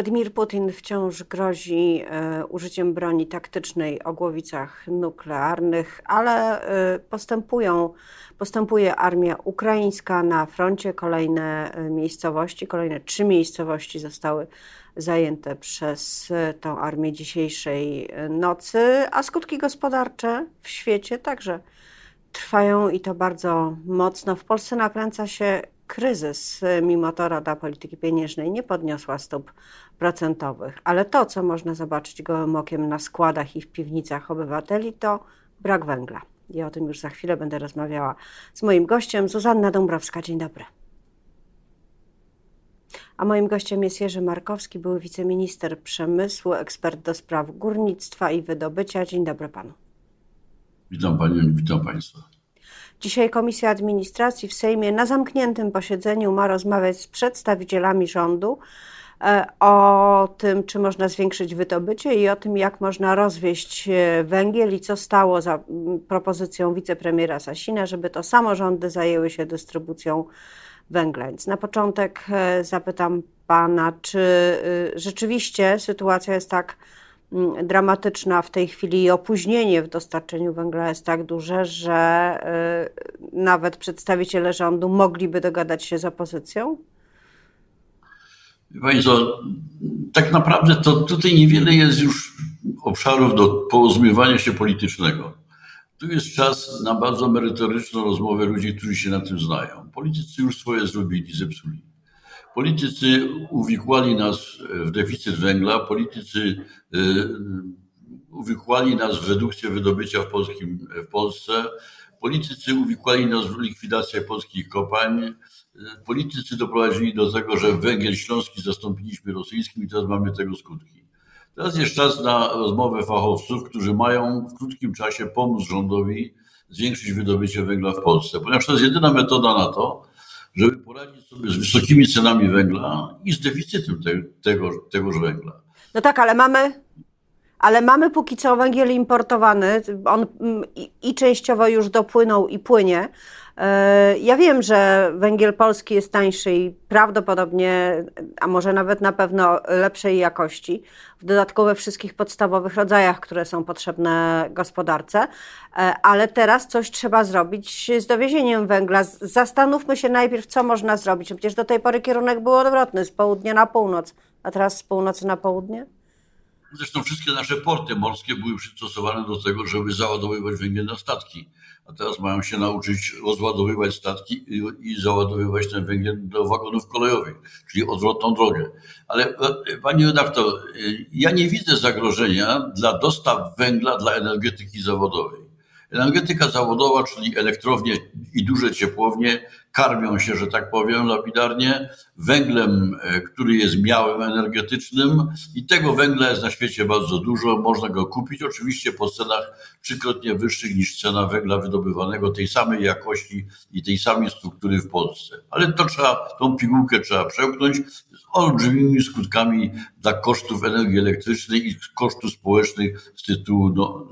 Władimir Putin wciąż grozi e, użyciem broni taktycznej o głowicach nuklearnych, ale e, postępują, postępuje armia ukraińska na froncie. Kolejne e, miejscowości, kolejne trzy miejscowości zostały zajęte przez tą armię dzisiejszej nocy, a skutki gospodarcze w świecie także trwają i to bardzo mocno. W Polsce nakręca się kryzys, mimo to Rada Polityki Pieniężnej nie podniosła stóp procentowych. Ale to, co można zobaczyć gołym okiem na składach i w piwnicach obywateli, to brak węgla. I o tym już za chwilę będę rozmawiała z moim gościem, Zuzanna Dąbrowska. Dzień dobry. A moim gościem jest Jerzy Markowski, były wiceminister przemysłu, ekspert do spraw górnictwa i wydobycia. Dzień dobry panu. Witam panią i witam państwa. Dzisiaj Komisja Administracji w Sejmie na zamkniętym posiedzeniu ma rozmawiać z przedstawicielami rządu e, o tym, czy można zwiększyć wydobycie i o tym, jak można rozwieść e, węgiel i co stało za propozycją wicepremiera Sasina, żeby to samorządy zajęły się dystrybucją węgla. Więc na początek e, zapytam pana, czy rzeczywiście sytuacja jest tak dramatyczna w tej chwili i opóźnienie w dostarczeniu węgla jest tak duże, że y, nawet przedstawiciele rządu mogliby dogadać się z opozycją? Państwo, tak naprawdę to tutaj niewiele jest już obszarów do porozumiewania się politycznego. Tu jest czas na bardzo merytoryczną rozmowę ludzi, którzy się na tym znają. Politycy już swoje zrobili, zepsuli. Politycy uwikłali nas w deficyt węgla, politycy y, uwikłali nas w redukcję wydobycia w, polskim, w Polsce, politycy uwikłali nas w likwidację polskich kopalń, politycy doprowadzili do tego, że węgiel śląski zastąpiliśmy rosyjskim i teraz mamy tego skutki. Teraz jest czas na rozmowę fachowców, którzy mają w krótkim czasie pomóc rządowi zwiększyć wydobycie węgla w Polsce, ponieważ to jest jedyna metoda na to, żeby poradzić sobie z wysokimi cenami węgla i z deficytem te, tego, tegoż węgla. No tak, ale mamy, ale mamy póki co węgiel importowany. On mm, i, i częściowo już dopłynął i płynie. E, ja wiem, że węgiel polski jest tańszy i prawdopodobnie, a może nawet na pewno lepszej jakości, w dodatku we wszystkich podstawowych rodzajach, które są potrzebne gospodarce, e, ale teraz coś trzeba zrobić z dowiezieniem węgla. Zastanówmy się najpierw, co można zrobić. Przecież do tej pory kierunek był odwrotny, z południa na północ, a teraz z północy na południe? Zresztą wszystkie nasze porty morskie były przystosowane do tego, żeby załadowywać węgiel na statki a teraz mają się nauczyć rozładowywać statki i załadowywać ten węgiel do wagonów kolejowych, czyli odwrotną drogę. Ale e, pani redaktor, e, ja nie widzę zagrożenia dla dostaw węgla dla energetyki zawodowej. Energetyka zawodowa, czyli elektrownie i duże ciepłownie, karmią się, że tak powiem, lapidarnie, węglem, e, który jest miałem energetycznym i tego węgla jest na świecie bardzo dużo. Można go kupić oczywiście po cenach trzykrotnie wyższych niż cena węgla wydobywanego tej samej jakości i tej samej struktury w Polsce. Ale to trzeba, tą pigułkę trzeba przełknąć z olbrzymimi skutkami dla kosztów energii elektrycznej i kosztów społecznych z tytułu no,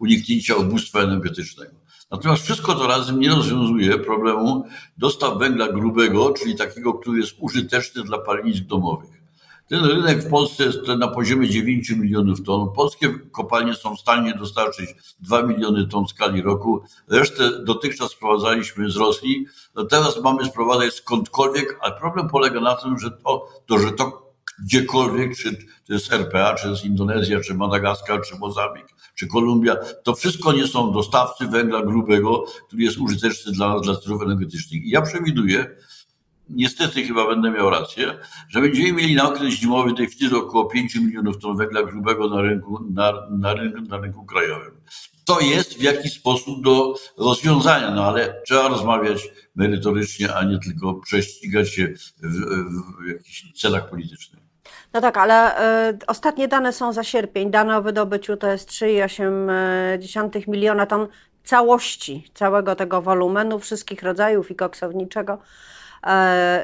uniknięcia ubóstwa energetycznego. Natomiast wszystko to razem nie rozwiązuje problemu dostaw węgla grubego, czyli takiego, który jest użyteczny dla palenisk domowych. Ten rynek w Polsce jest na poziomie 9 milionów ton. Polskie kopalnie są w stanie dostarczyć 2 miliony ton w skali roku. Resztę dotychczas sprowadzaliśmy z Rosji. No teraz mamy sprowadzać skądkolwiek, a problem polega na tym, że to, to że to gdziekolwiek, czy to jest RPA, czy jest Indonezja, czy Madagaskar, czy Mozambik, czy Kolumbia, to wszystko nie są dostawcy węgla grubego, który jest użyteczny dla, dla celów energetycznych. I ja przewiduję, niestety chyba będę miał rację, że będziemy mieli na okres zimowy tej wtedy około 5 milionów ton węgla grubego na rynku, na, na, rynku, na rynku krajowym. To jest w jakiś sposób do rozwiązania, no ale trzeba rozmawiać merytorycznie, a nie tylko prześcigać się w, w, w jakichś celach politycznych. No tak, ale y, ostatnie dane są za sierpień. Dane o wydobyciu to jest 3,8 miliona ton całości, całego tego wolumenu, wszystkich rodzajów i koksowniczego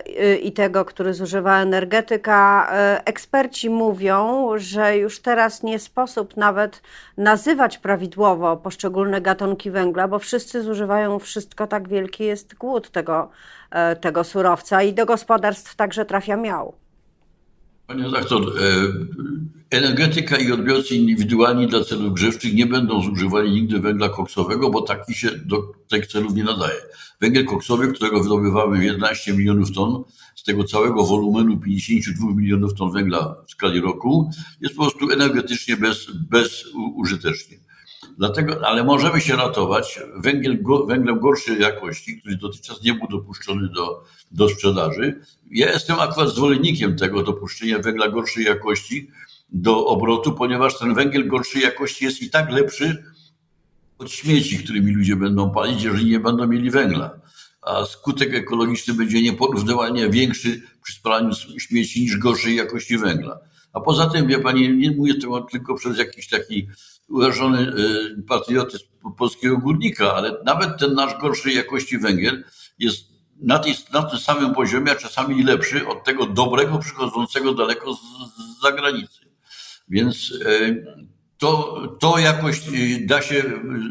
y, i tego, który zużywa energetyka. Eksperci mówią, że już teraz nie sposób nawet nazywać prawidłowo poszczególne gatunki węgla, bo wszyscy zużywają wszystko, tak wielki jest głód tego, tego surowca i do gospodarstw także trafia miał. Panie redaktor, e, energetyka i odbiorcy indywidualni dla celów grzewczych nie będą zużywali nigdy węgla koksowego, bo taki się do tych celów nie nadaje. Węgiel koksowy, którego wydobywamy 11 milionów ton, z tego całego wolumenu 52 milionów ton węgla w skali roku, jest po prostu energetycznie bez, bezużytecznie. Dlatego, ale możemy się ratować węgiel, węglem gorszej jakości, który dotychczas nie był dopuszczony do, do sprzedaży. Ja jestem akurat zwolennikiem tego dopuszczenia węgla gorszej jakości do obrotu, ponieważ ten węgiel gorszej jakości jest i tak lepszy od śmieci, którymi ludzie będą palić, jeżeli nie będą mieli węgla. A skutek ekologiczny będzie nieporównywalnie większy przy spalaniu śmieci niż gorszej jakości węgla. A poza tym, wie pani, nie mówię tego tylko przez jakiś taki urażony e, patriotyzm polskiego górnika, ale nawet ten nasz gorszej jakości węgiel jest na, tej, na tym samym poziomie, a czasami lepszy od tego dobrego przychodzącego daleko z, z zagranicy. Więc e, to, to jakoś e, da się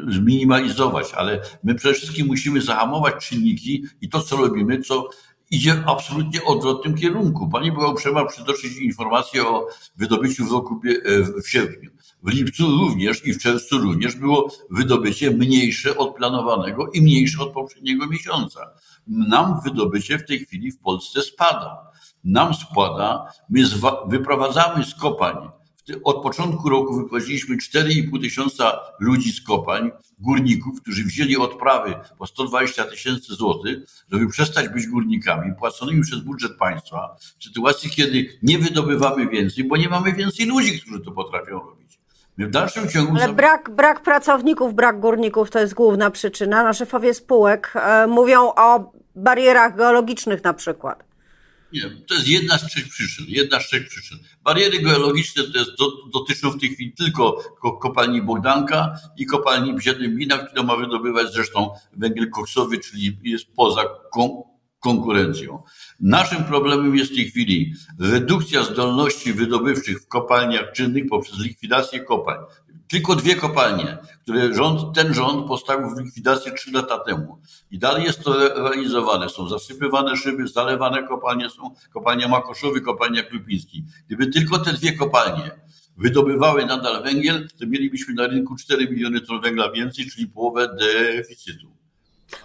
zminimalizować, ale my przede wszystkim musimy zahamować czynniki i to, co robimy, co idzie absolutnie odwrotnym kierunku. Pani była uprzejma przytoczyć informację o wydobyciu w roku w sierpniu. W lipcu również i w czerwcu również było wydobycie mniejsze od planowanego i mniejsze od poprzedniego miesiąca. Nam wydobycie w tej chwili w Polsce spada. Nam spada, my wyprowadzamy z kopalń. Od początku roku wyprowadziliśmy 4,5 tysiąca ludzi z kopalń, górników, którzy wzięli odprawy po 120 tysięcy złotych, żeby przestać być górnikami, płaconymi przez budżet państwa, w sytuacji, kiedy nie wydobywamy więcej, bo nie mamy więcej ludzi, którzy to potrafią robić. W dalszym ciągu. Ale brak, brak pracowników, brak górników to jest główna przyczyna. Na szefowie spółek e, mówią o barierach geologicznych na przykład. Nie, to jest jedna z trzech przyczyn. Jedna z trzech przyczyn. Bariery geologiczne to jest, do, dotyczą w tej chwili tylko kopalni Bogdanka i kopalni w Ziednym Mina, która ma wydobywać zresztą węgiel koksowy, czyli jest poza kon, konkurencją. Naszym problemem jest w tej chwili redukcja zdolności wydobywczych w kopalniach czynnych poprzez likwidację kopalń. Tylko dwie kopalnie, które rząd, ten rząd postawił w likwidację trzy lata temu. I dalej jest to realizowane. Są zasypywane szyby, zalewane kopalnie są, kopalnia Makoszowy, kopalnia Krupiński. Gdyby tylko te dwie kopalnie wydobywały nadal węgiel, to mielibyśmy na rynku 4 miliony ton węgla więcej, czyli połowę deficytu.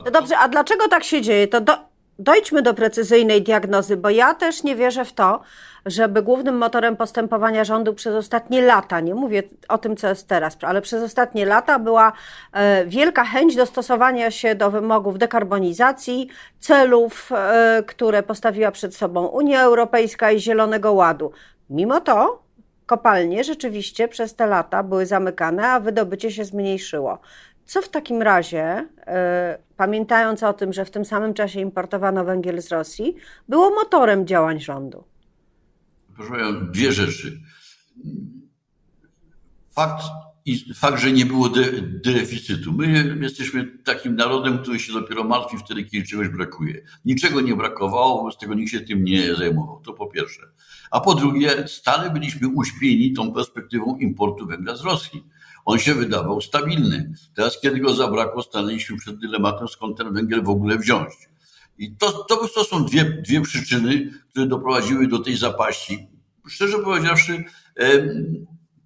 No dobrze, a dlaczego tak się dzieje? To do, dojdźmy do precyzyjnej diagnozy, bo ja też nie wierzę w to, żeby głównym motorem postępowania rządu przez ostatnie lata, nie mówię o tym, co jest teraz, ale przez ostatnie lata była e, wielka chęć dostosowania się do wymogów dekarbonizacji, celów, e, które postawiła przed sobą Unia Europejska i Zielonego Ładu. Mimo to kopalnie rzeczywiście przez te lata były zamykane, a wydobycie się zmniejszyło. Co w takim razie, e, pamiętając o tym, że w tym samym czasie importowano węgiel z Rosji, było motorem działań rządu? Proszę Państwa, dwie rzeczy. Fakt, fakt że nie było de, deficytu. My jesteśmy takim narodem, który się dopiero martwi wtedy, kiedy czegoś brakuje. Niczego nie brakowało, z tego nikt się tym nie zajmował. To po pierwsze. A po drugie, stale byliśmy uśpieni tą perspektywą importu węgla z Rosji on się wydawał stabilny. Teraz, kiedy go zabrakło, stanęliśmy przed dylematem, skąd ten węgiel w ogóle wziąć. I to, to, to są dwie, dwie przyczyny, które doprowadziły do tej zapaści. Szczerze powiedziawszy,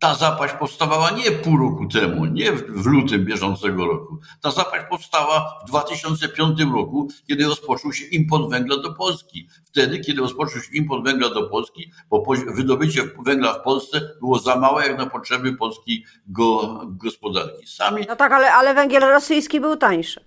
ta zapaść powstawała nie pół roku temu, nie w lutym bieżącego roku. Ta zapaść powstała w 2005 roku, kiedy rozpoczął się import węgla do Polski. Wtedy, kiedy rozpoczął się import węgla do Polski, bo wydobycie węgla w Polsce było za małe jak na potrzeby polskiej go, gospodarki. Sami... No tak, ale, ale węgiel rosyjski był tańszy.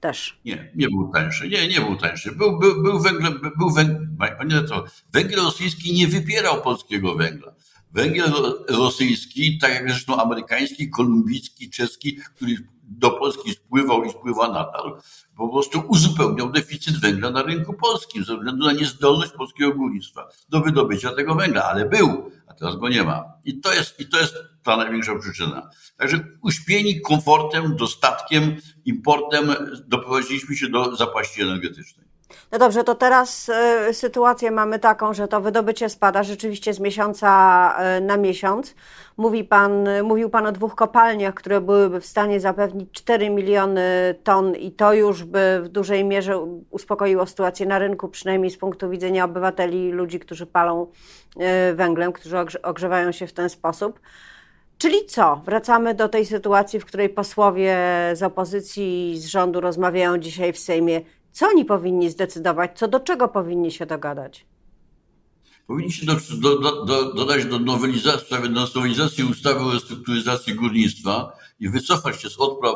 Też. Nie, nie był tańszy. Nie, nie był tańszy. Był, był, był węgiel, był węgiel, węgiel rosyjski nie wypierał polskiego węgla. Węgiel rosyjski, tak jak zresztą amerykański, kolumbijski, czeski, który do Polski spływał i spływa nadal, po prostu uzupełniał deficyt węgla na rynku polskim ze względu na niezdolność polskiego górnictwa do wydobycia tego węgla, ale był, a teraz go nie ma. I to jest, i to jest ta największa przyczyna. Także uśpieni komfortem, dostatkiem, importem doprowadziliśmy się do zapaści energetycznej. No dobrze, to teraz y, sytuację mamy taką, że to wydobycie spada rzeczywiście z miesiąca y, na miesiąc. Mówi pan, mówił Pan o dwóch kopalniach, które byłyby w stanie zapewnić 4 miliony ton i to już by w dużej mierze uspokoiło sytuację na rynku, przynajmniej z punktu widzenia obywateli, ludzi, którzy palą y, węglem, którzy ogrzewają się w ten sposób. Czyli co? Wracamy do tej sytuacji, w której posłowie z opozycji i z rządu rozmawiają dzisiaj w Sejmie. Co oni powinni zdecydować? Co do czego powinni się dogadać? Powinniśmy do, do, do, dodać do nowelizacji, do nowelizacji ustawy o restrukturyzacji górnictwa i wycofać się z odpraw,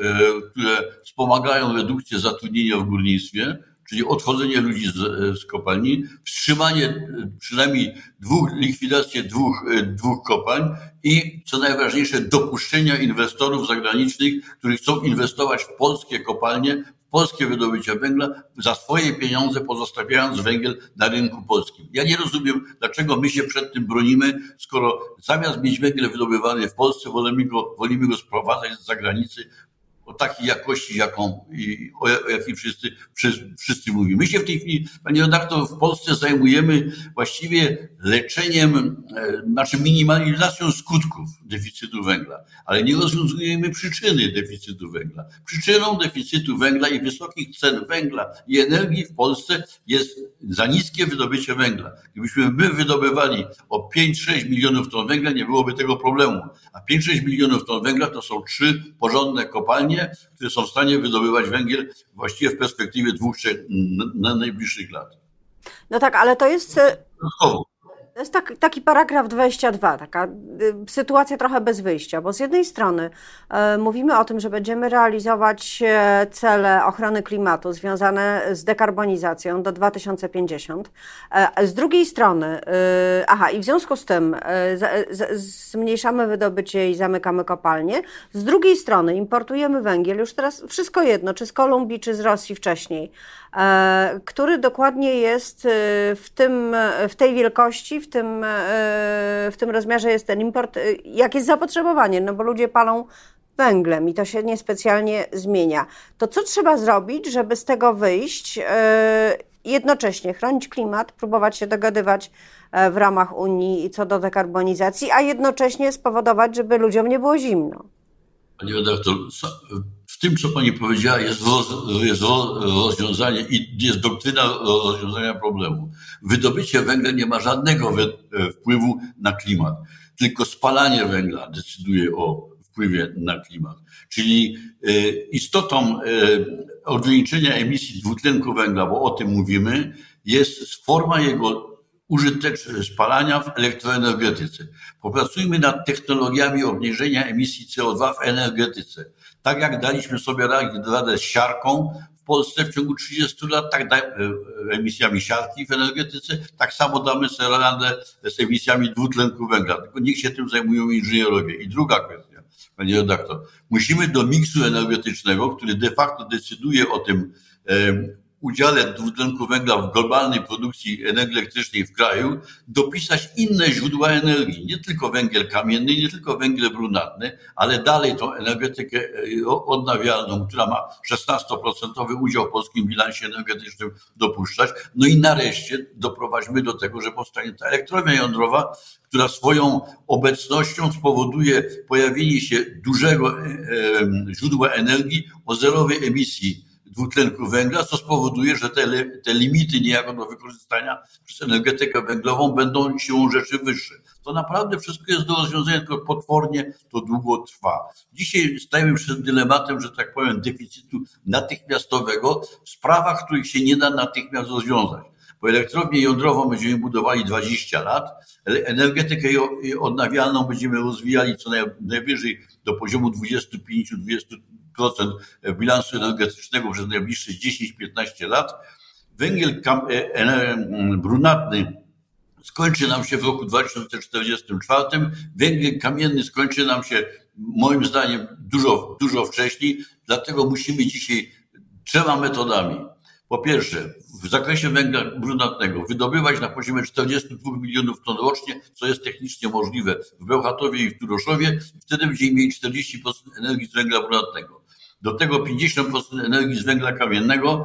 e, które wspomagają redukcję zatrudnienia w górnictwie, czyli odchodzenie ludzi z, z kopalni, wstrzymanie e, przynajmniej dwóch, likwidację dwóch, e, dwóch kopalń i co najważniejsze dopuszczenia inwestorów zagranicznych, którzy chcą inwestować w polskie kopalnie, polskie wydobycie węgla za swoje pieniądze, pozostawiając węgiel na rynku polskim. Ja nie rozumiem, dlaczego my się przed tym bronimy, skoro zamiast mieć węgiel wydobywany w Polsce, wolimy go, wolimy go sprowadzać z zagranicy, o takiej jakości, jaką, o jakiej wszyscy, wszyscy mówimy. My się w tej chwili, panie redaktor, w Polsce zajmujemy właściwie leczeniem, e, znaczy minimalizacją skutków deficytu węgla, ale nie rozwiązujemy przyczyny deficytu węgla. Przyczyną deficytu węgla i wysokich cen węgla i energii w Polsce jest za niskie wydobycie węgla. Gdybyśmy my wydobywali o 5-6 milionów ton węgla, nie byłoby tego problemu. A 5-6 milionów ton węgla to są trzy porządne kopalnie, które są w stanie wydobywać węgiel właściwie w perspektywie dwóch, trzech na najbliższych lat. No tak, ale to jest. Dodatkowo. To jest tak, taki paragraf 22, taka y, sytuacja trochę bez wyjścia, bo z jednej strony y, mówimy o tym, że będziemy realizować e, cele ochrony klimatu związane z dekarbonizacją do 2050. E, z drugiej strony, aha, i w związku z tym zmniejszamy wydobycie i zamykamy kopalnie. Z drugiej strony importujemy węgiel, już teraz wszystko jedno, czy z Kolumbii, czy z Rosji wcześniej, który dokładnie jest w, tym, w tej wielkości, w tym, e, w tym rozmiarze jest ten import, e, jak jest zapotrzebowanie, no bo ludzie palą węglem i to się niespecjalnie zmienia. To co trzeba zrobić, żeby z tego wyjść, e, jednocześnie chronić klimat, próbować się dogadywać w ramach Unii co do dekarbonizacji, a jednocześnie spowodować, żeby ludziom nie było zimno? Pani redaktor, tym, co Pani powiedziała, jest, roz, jest rozwiązanie i jest doktryna rozwiązania problemu. Wydobycie węgla nie ma żadnego e, wpływu na klimat, tylko spalanie węgla decyduje o wpływie na klimat. Czyli e, istotą e, ograniczenia emisji dwutlenku węgla, bo o tym mówimy, jest forma jego użyteczne spalania w elektroenergetyce. Popracujmy nad technologiami obniżenia emisji CO2 w energetyce. Tak jak daliśmy sobie radę z siarką w Polsce w ciągu 30 lat, tak da, e, emisjami siarki w energetyce, tak samo damy sobie radę z emisjami dwutlenku węgla. Tylko niech się tym zajmują inżynierowie. I druga kwestia, panie redaktor. Musimy do miksu energetycznego, który de facto decyduje o tym, udziale dwutlenku węgla w globalnej produkcji energii elektrycznej w kraju dopisać inne źródła energii, nie tylko węgiel kamienny, nie tylko węgiel brunatny, ale dalej tą energetykę e, odnawialną, która ma 16% udział w polskim bilansie energetycznym dopuszczać. No i nareszcie doprowadźmy do tego, że powstanie ta elektrownia jądrowa, która swoją obecnością spowoduje pojawienie się dużego e, e, źródła energii o zerowej emisji dwutlenku węgla, co spowoduje, że te, te limity niejako do wykorzystania przez energetykę węglową będą siłą rzeczy wyższe. To naprawdę wszystko jest do rozwiązania, tylko potwornie to długo trwa. Dzisiaj stajemy przed dylematem, że tak powiem, deficytu natychmiastowego w sprawach, których się nie da natychmiast rozwiązać. Bo elektrownię jądrową będziemy budowali 20 lat, energetykę odnawialną będziemy rozwijali co najwyżej do poziomu 25-20 bilansu energetycznego przez najbliższe 10-15 lat. Węgiel e, e, brunatny skończy nam się w roku 2044, węgiel kamienny skończy nam się moim zdaniem dużo, dużo wcześniej, dlatego musimy dzisiaj trzema metodami. Po pierwsze, w zakresie węgla brunatnego wydobywać na poziomie 42 milionów ton rocznie, co jest technicznie możliwe w Bełchatowie i w Turoszowie, wtedy będziemy mieli 40% energii z węgla brunatnego do tego 50% energii z węgla kamiennego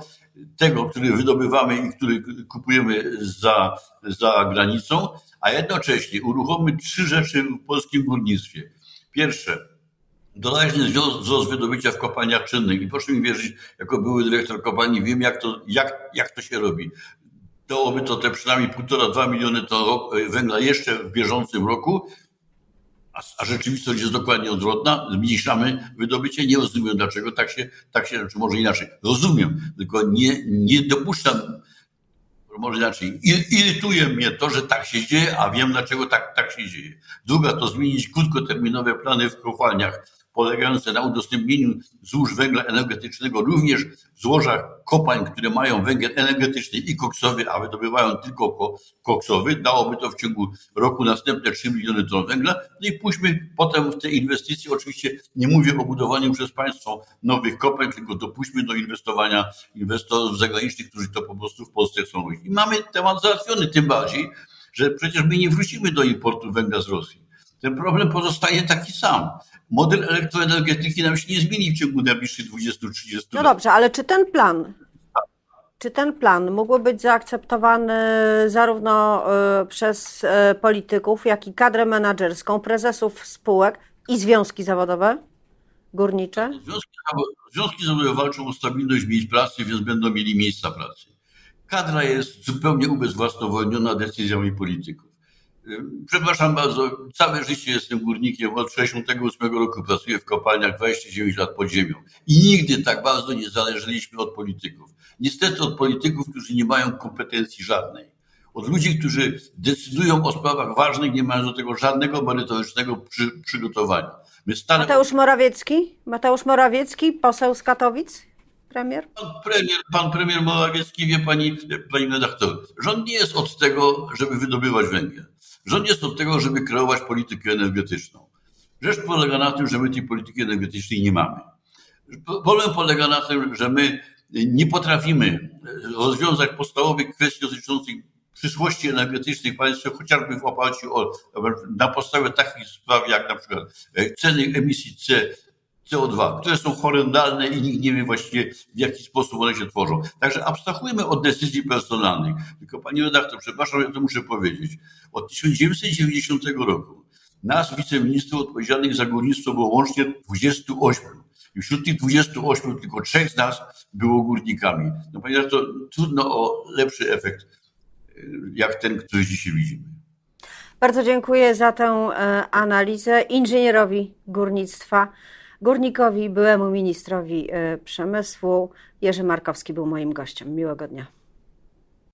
tego, który wydobywamy i który kupujemy za, za granicą, a jednocześnie uruchommy trzy rzeczy w polskim górnictwie. Pierwsze, doraźny wzrost wydobycia w kopalniach czynnych. I proszę mi wierzyć, jako były dyrektor kopalni, wiem jak to, jak, jak to się robi. Dałoby to te przynajmniej półtora, dwa miliony ton węgla jeszcze w bieżącym roku, a, a rzeczywistość jest dokładnie odwrotna. Zmniejszamy wydobycie. Nie rozumiem dlaczego tak się, tak się, czy może inaczej. Rozumiem, tylko nie, nie dopuszczam może inaczej, irytuje mnie to, że tak się dzieje, a wiem dlaczego tak, tak się dzieje. Druga to zmienić krótkoterminowe plany w kopalniach polegające na udostępnieniu złóż węgla energetycznego również w złożach kopalń, które mają węgiel energetyczny i koksowy, a wydobywają tylko koksowy. Dałoby to w ciągu roku następne 3 miliony ton węgla. No i pójdźmy potem w te inwestycje. Oczywiście nie mówię o budowaniu przez państwo nowych kopalń, tylko dopuśćmy do inwestowania inwestorów zagranicznych, którzy to po prostu w Polsce chcą robić. I mamy temat załatwiony, tym bardziej, że przecież my nie wrócimy do importu węgla z Rosji. Ten problem pozostaje taki sam model elektroenergetyki nam się nie zmieni w ciągu najbliższych 20-30 lat. No dobrze, ale czy ten plan, czy ten plan mógłby być zaakceptowany zarówno e, przez e, polityków, jak i kadrę menedżerską, prezesów spółek i związki zawodowe górnicze? Związki, związki zawodowe walczą o stabilność miejsc pracy, więc będą mieli miejsca pracy. Kadra jest zupełnie ubezwłasnowolniona decyzjami polityków. Przepraszam bardzo, całe życie jestem górnikiem, od 68 roku pracuję w kopalniach 29 lat pod ziemią i nigdy tak bardzo nie zależeliśmy od polityków. Niestety od polityków, którzy nie mają kompetencji żadnej. Od ludzi, którzy decydują o sprawach ważnych, nie mają do tego żadnego merytorycznego przy, przygotowania. My stale... Mateusz Morawiecki? Mateusz Morawiecki, poseł z Katowic? Premier? Pan premier, pan premier Morawiecki wie pani, pani redaktor, rząd nie jest od tego, żeby wydobywać węgiel. Rząd jest od tego, żeby kreować politykę energetyczną. Rzecz polega na tym, że my tej polityki energetycznej nie mamy. Problem polega na tym, że my nie potrafimy rozwiązać podstawowych kwestii dotyczących przyszłości energetycznej państwa, chociażby w oparciu o, na podstawie takich spraw jak na przykład ceny emisji CO2, które są horrendalne i nikt nie wie właściwie w jaki sposób one się tworzą. Także abstrahujmy od decyzji personalnych. Tylko pani redaktor, przepraszam, ja to muszę powiedzieć. Od 1990 roku nas wiceministrów odpowiedzialnych za górnictwo było łącznie 28. I wśród tych 28 tylko trzech z nas było górnikami. No panie redaktor, trudno o lepszy efekt, jak ten, który dzisiaj widzimy. Bardzo dziękuję za tę e, analizę inżynierowi górnictwa. Górnikowi, byłemu ministrowi e, przemysłu. Jerzy Markowski był moim gościem. Miłego dnia.